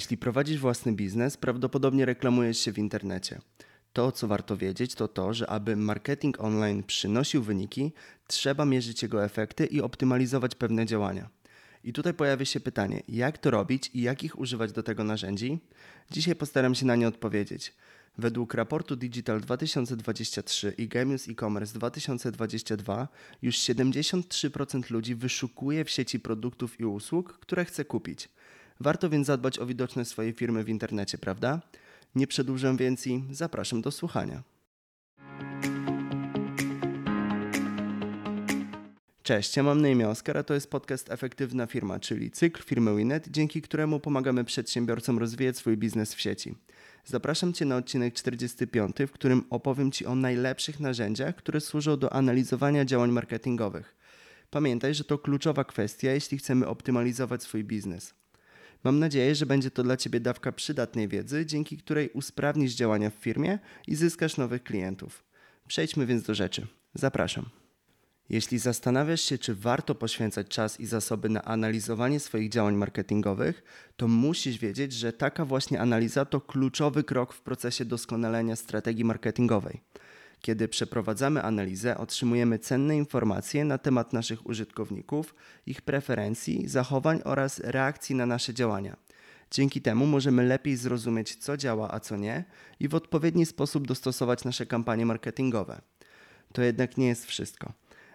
Jeśli prowadzisz własny biznes, prawdopodobnie reklamujesz się w internecie. To, co warto wiedzieć, to to, że aby marketing online przynosił wyniki, trzeba mierzyć jego efekty i optymalizować pewne działania. I tutaj pojawia się pytanie, jak to robić i jakich używać do tego narzędzi? Dzisiaj postaram się na nie odpowiedzieć. Według raportu Digital 2023 i Gemius e-commerce 2022 już 73% ludzi wyszukuje w sieci produktów i usług, które chce kupić. Warto więc zadbać o widoczność swojej firmy w internecie, prawda? Nie przedłużam więc i zapraszam do słuchania. Cześć, ja mam na imię Oskar, a to jest podcast Efektywna Firma, czyli cykl firmy Winet, dzięki któremu pomagamy przedsiębiorcom rozwijać swój biznes w sieci. Zapraszam Cię na odcinek 45, w którym opowiem Ci o najlepszych narzędziach, które służą do analizowania działań marketingowych. Pamiętaj, że to kluczowa kwestia, jeśli chcemy optymalizować swój biznes. Mam nadzieję, że będzie to dla Ciebie dawka przydatnej wiedzy, dzięki której usprawnisz działania w firmie i zyskasz nowych klientów. Przejdźmy więc do rzeczy. Zapraszam. Jeśli zastanawiasz się, czy warto poświęcać czas i zasoby na analizowanie swoich działań marketingowych, to musisz wiedzieć, że taka właśnie analiza to kluczowy krok w procesie doskonalenia strategii marketingowej. Kiedy przeprowadzamy analizę, otrzymujemy cenne informacje na temat naszych użytkowników, ich preferencji, zachowań oraz reakcji na nasze działania. Dzięki temu możemy lepiej zrozumieć, co działa, a co nie, i w odpowiedni sposób dostosować nasze kampanie marketingowe. To jednak nie jest wszystko.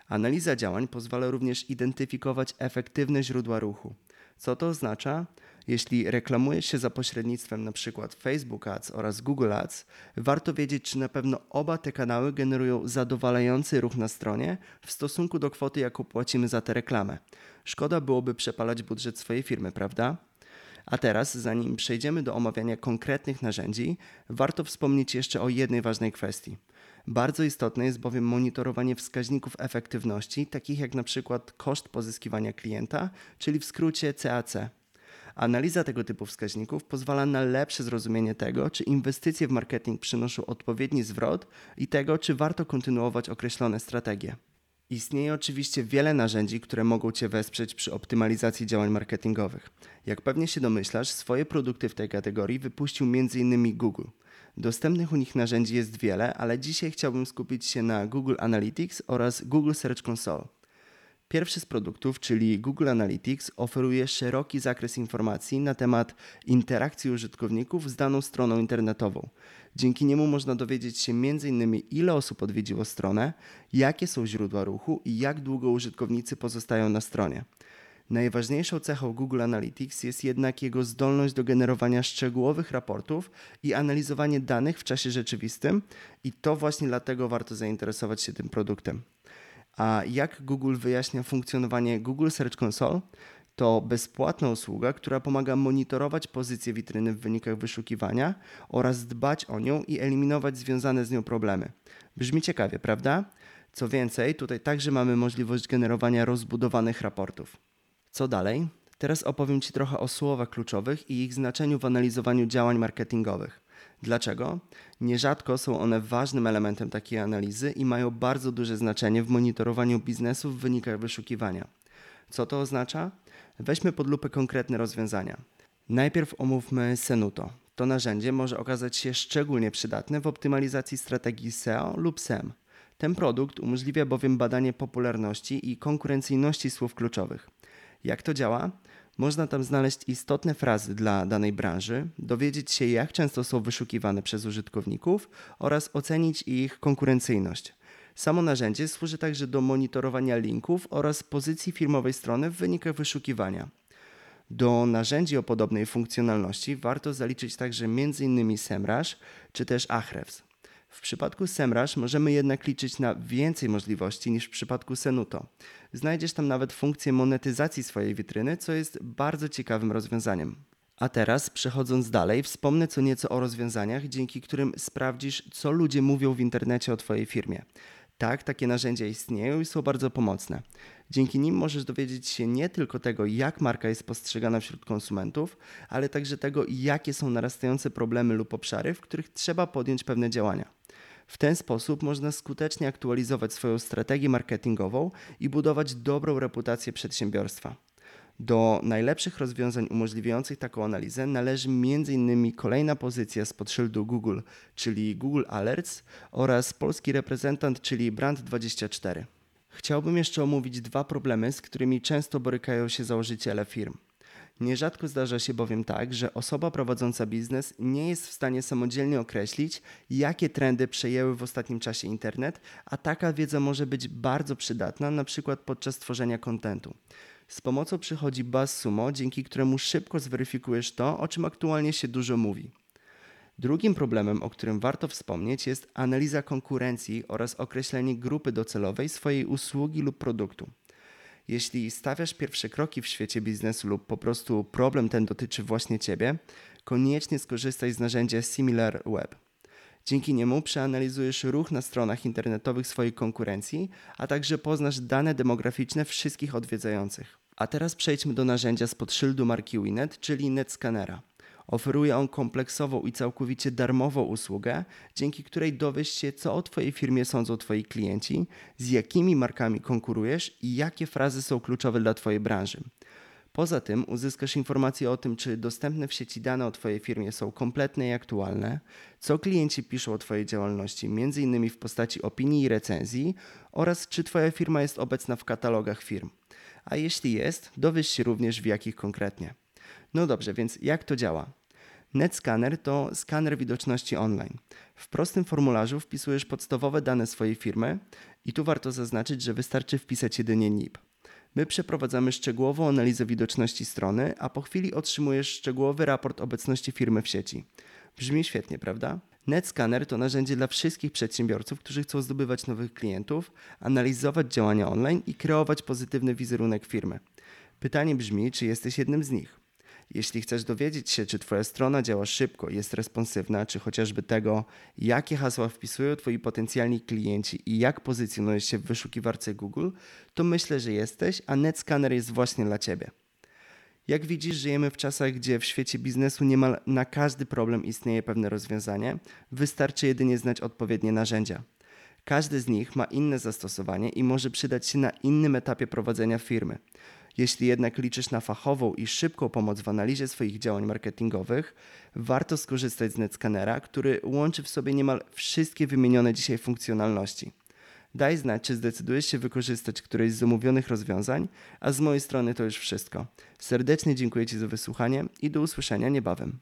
Analiza działań pozwala również identyfikować efektywne źródła ruchu. Co to oznacza? Jeśli reklamujesz się za pośrednictwem np. Facebook Ads oraz Google Ads, warto wiedzieć, czy na pewno oba te kanały generują zadowalający ruch na stronie w stosunku do kwoty, jaką płacimy za tę reklamę. Szkoda byłoby przepalać budżet swojej firmy, prawda? A teraz, zanim przejdziemy do omawiania konkretnych narzędzi, warto wspomnieć jeszcze o jednej ważnej kwestii. Bardzo istotne jest bowiem monitorowanie wskaźników efektywności, takich jak na przykład koszt pozyskiwania klienta, czyli w skrócie CAC. Analiza tego typu wskaźników pozwala na lepsze zrozumienie tego, czy inwestycje w marketing przynoszą odpowiedni zwrot i tego, czy warto kontynuować określone strategie. Istnieje oczywiście wiele narzędzi, które mogą Cię wesprzeć przy optymalizacji działań marketingowych. Jak pewnie się domyślasz, swoje produkty w tej kategorii wypuścił m.in. Google. Dostępnych u nich narzędzi jest wiele, ale dzisiaj chciałbym skupić się na Google Analytics oraz Google Search Console. Pierwszy z produktów, czyli Google Analytics, oferuje szeroki zakres informacji na temat interakcji użytkowników z daną stroną internetową. Dzięki niemu można dowiedzieć się m.in. ile osób odwiedziło stronę, jakie są źródła ruchu i jak długo użytkownicy pozostają na stronie. Najważniejszą cechą Google Analytics jest jednak jego zdolność do generowania szczegółowych raportów i analizowanie danych w czasie rzeczywistym, i to właśnie dlatego warto zainteresować się tym produktem. A jak Google wyjaśnia funkcjonowanie Google Search Console? To bezpłatna usługa, która pomaga monitorować pozycję witryny w wynikach wyszukiwania oraz dbać o nią i eliminować związane z nią problemy. Brzmi ciekawie, prawda? Co więcej, tutaj także mamy możliwość generowania rozbudowanych raportów. Co dalej? Teraz opowiem Ci trochę o słowach kluczowych i ich znaczeniu w analizowaniu działań marketingowych. Dlaczego? Nierzadko są one ważnym elementem takiej analizy i mają bardzo duże znaczenie w monitorowaniu biznesu w wynikach wyszukiwania. Co to oznacza? Weźmy pod lupę konkretne rozwiązania. Najpierw omówmy Senuto. To narzędzie może okazać się szczególnie przydatne w optymalizacji strategii SEO lub SEM. Ten produkt umożliwia bowiem badanie popularności i konkurencyjności słów kluczowych. Jak to działa? Można tam znaleźć istotne frazy dla danej branży, dowiedzieć się, jak często są wyszukiwane przez użytkowników oraz ocenić ich konkurencyjność. Samo narzędzie służy także do monitorowania linków oraz pozycji firmowej strony w wynikach wyszukiwania. Do narzędzi o podobnej funkcjonalności warto zaliczyć także m.in. SEMrush czy też Ahrefs. W przypadku SEMrush możemy jednak liczyć na więcej możliwości niż w przypadku Senuto. Znajdziesz tam nawet funkcję monetyzacji swojej witryny, co jest bardzo ciekawym rozwiązaniem. A teraz, przechodząc dalej, wspomnę co nieco o rozwiązaniach, dzięki którym sprawdzisz, co ludzie mówią w internecie o Twojej firmie. Tak, takie narzędzia istnieją i są bardzo pomocne. Dzięki nim możesz dowiedzieć się nie tylko tego, jak marka jest postrzegana wśród konsumentów, ale także tego, jakie są narastające problemy lub obszary, w których trzeba podjąć pewne działania. W ten sposób można skutecznie aktualizować swoją strategię marketingową i budować dobrą reputację przedsiębiorstwa. Do najlepszych rozwiązań umożliwiających taką analizę należy m.in. kolejna pozycja spod szyldu Google, czyli Google Alerts oraz polski reprezentant, czyli Brand24. Chciałbym jeszcze omówić dwa problemy, z którymi często borykają się założyciele firm. Nierzadko zdarza się bowiem tak, że osoba prowadząca biznes nie jest w stanie samodzielnie określić, jakie trendy przejęły w ostatnim czasie internet, a taka wiedza może być bardzo przydatna, na przykład podczas tworzenia kontentu. Z pomocą przychodzi BuzzSumo, dzięki któremu szybko zweryfikujesz to, o czym aktualnie się dużo mówi. Drugim problemem, o którym warto wspomnieć, jest analiza konkurencji oraz określenie grupy docelowej swojej usługi lub produktu. Jeśli stawiasz pierwsze kroki w świecie biznesu lub po prostu problem ten dotyczy właśnie Ciebie, koniecznie skorzystaj z narzędzia SimilarWeb. Dzięki niemu przeanalizujesz ruch na stronach internetowych swojej konkurencji, a także poznasz dane demograficzne wszystkich odwiedzających. A teraz przejdźmy do narzędzia spod szyldu marki Winet, czyli NetScannera. Oferuje on kompleksową i całkowicie darmową usługę, dzięki której dowiesz się, co o Twojej firmie sądzą Twoi klienci, z jakimi markami konkurujesz i jakie frazy są kluczowe dla Twojej branży. Poza tym uzyskasz informacje o tym, czy dostępne w sieci dane o Twojej firmie są kompletne i aktualne, co klienci piszą o Twojej działalności, m.in. w postaci opinii i recenzji, oraz czy Twoja firma jest obecna w katalogach firm. A jeśli jest, dowiesz się również w jakich konkretnie. No dobrze, więc jak to działa? NetScanner to skaner widoczności online. W prostym formularzu wpisujesz podstawowe dane swojej firmy i tu warto zaznaczyć, że wystarczy wpisać jedynie NIP. My przeprowadzamy szczegółową analizę widoczności strony, a po chwili otrzymujesz szczegółowy raport obecności firmy w sieci. Brzmi świetnie, prawda? NetScanner to narzędzie dla wszystkich przedsiębiorców, którzy chcą zdobywać nowych klientów, analizować działania online i kreować pozytywny wizerunek firmy. Pytanie brzmi, czy jesteś jednym z nich? Jeśli chcesz dowiedzieć się, czy Twoja strona działa szybko, jest responsywna, czy chociażby tego, jakie hasła wpisują Twoi potencjalni klienci i jak pozycjonujesz się w wyszukiwarce Google, to myślę, że jesteś, a NetScanner jest właśnie dla Ciebie. Jak widzisz, żyjemy w czasach, gdzie w świecie biznesu niemal na każdy problem istnieje pewne rozwiązanie, wystarczy jedynie znać odpowiednie narzędzia. Każdy z nich ma inne zastosowanie i może przydać się na innym etapie prowadzenia firmy. Jeśli jednak liczysz na fachową i szybką pomoc w analizie swoich działań marketingowych, warto skorzystać z NetScannera, który łączy w sobie niemal wszystkie wymienione dzisiaj funkcjonalności. Daj znać, czy zdecydujesz się wykorzystać któreś z omówionych rozwiązań, a z mojej strony to już wszystko. Serdecznie dziękuję Ci za wysłuchanie i do usłyszenia niebawem.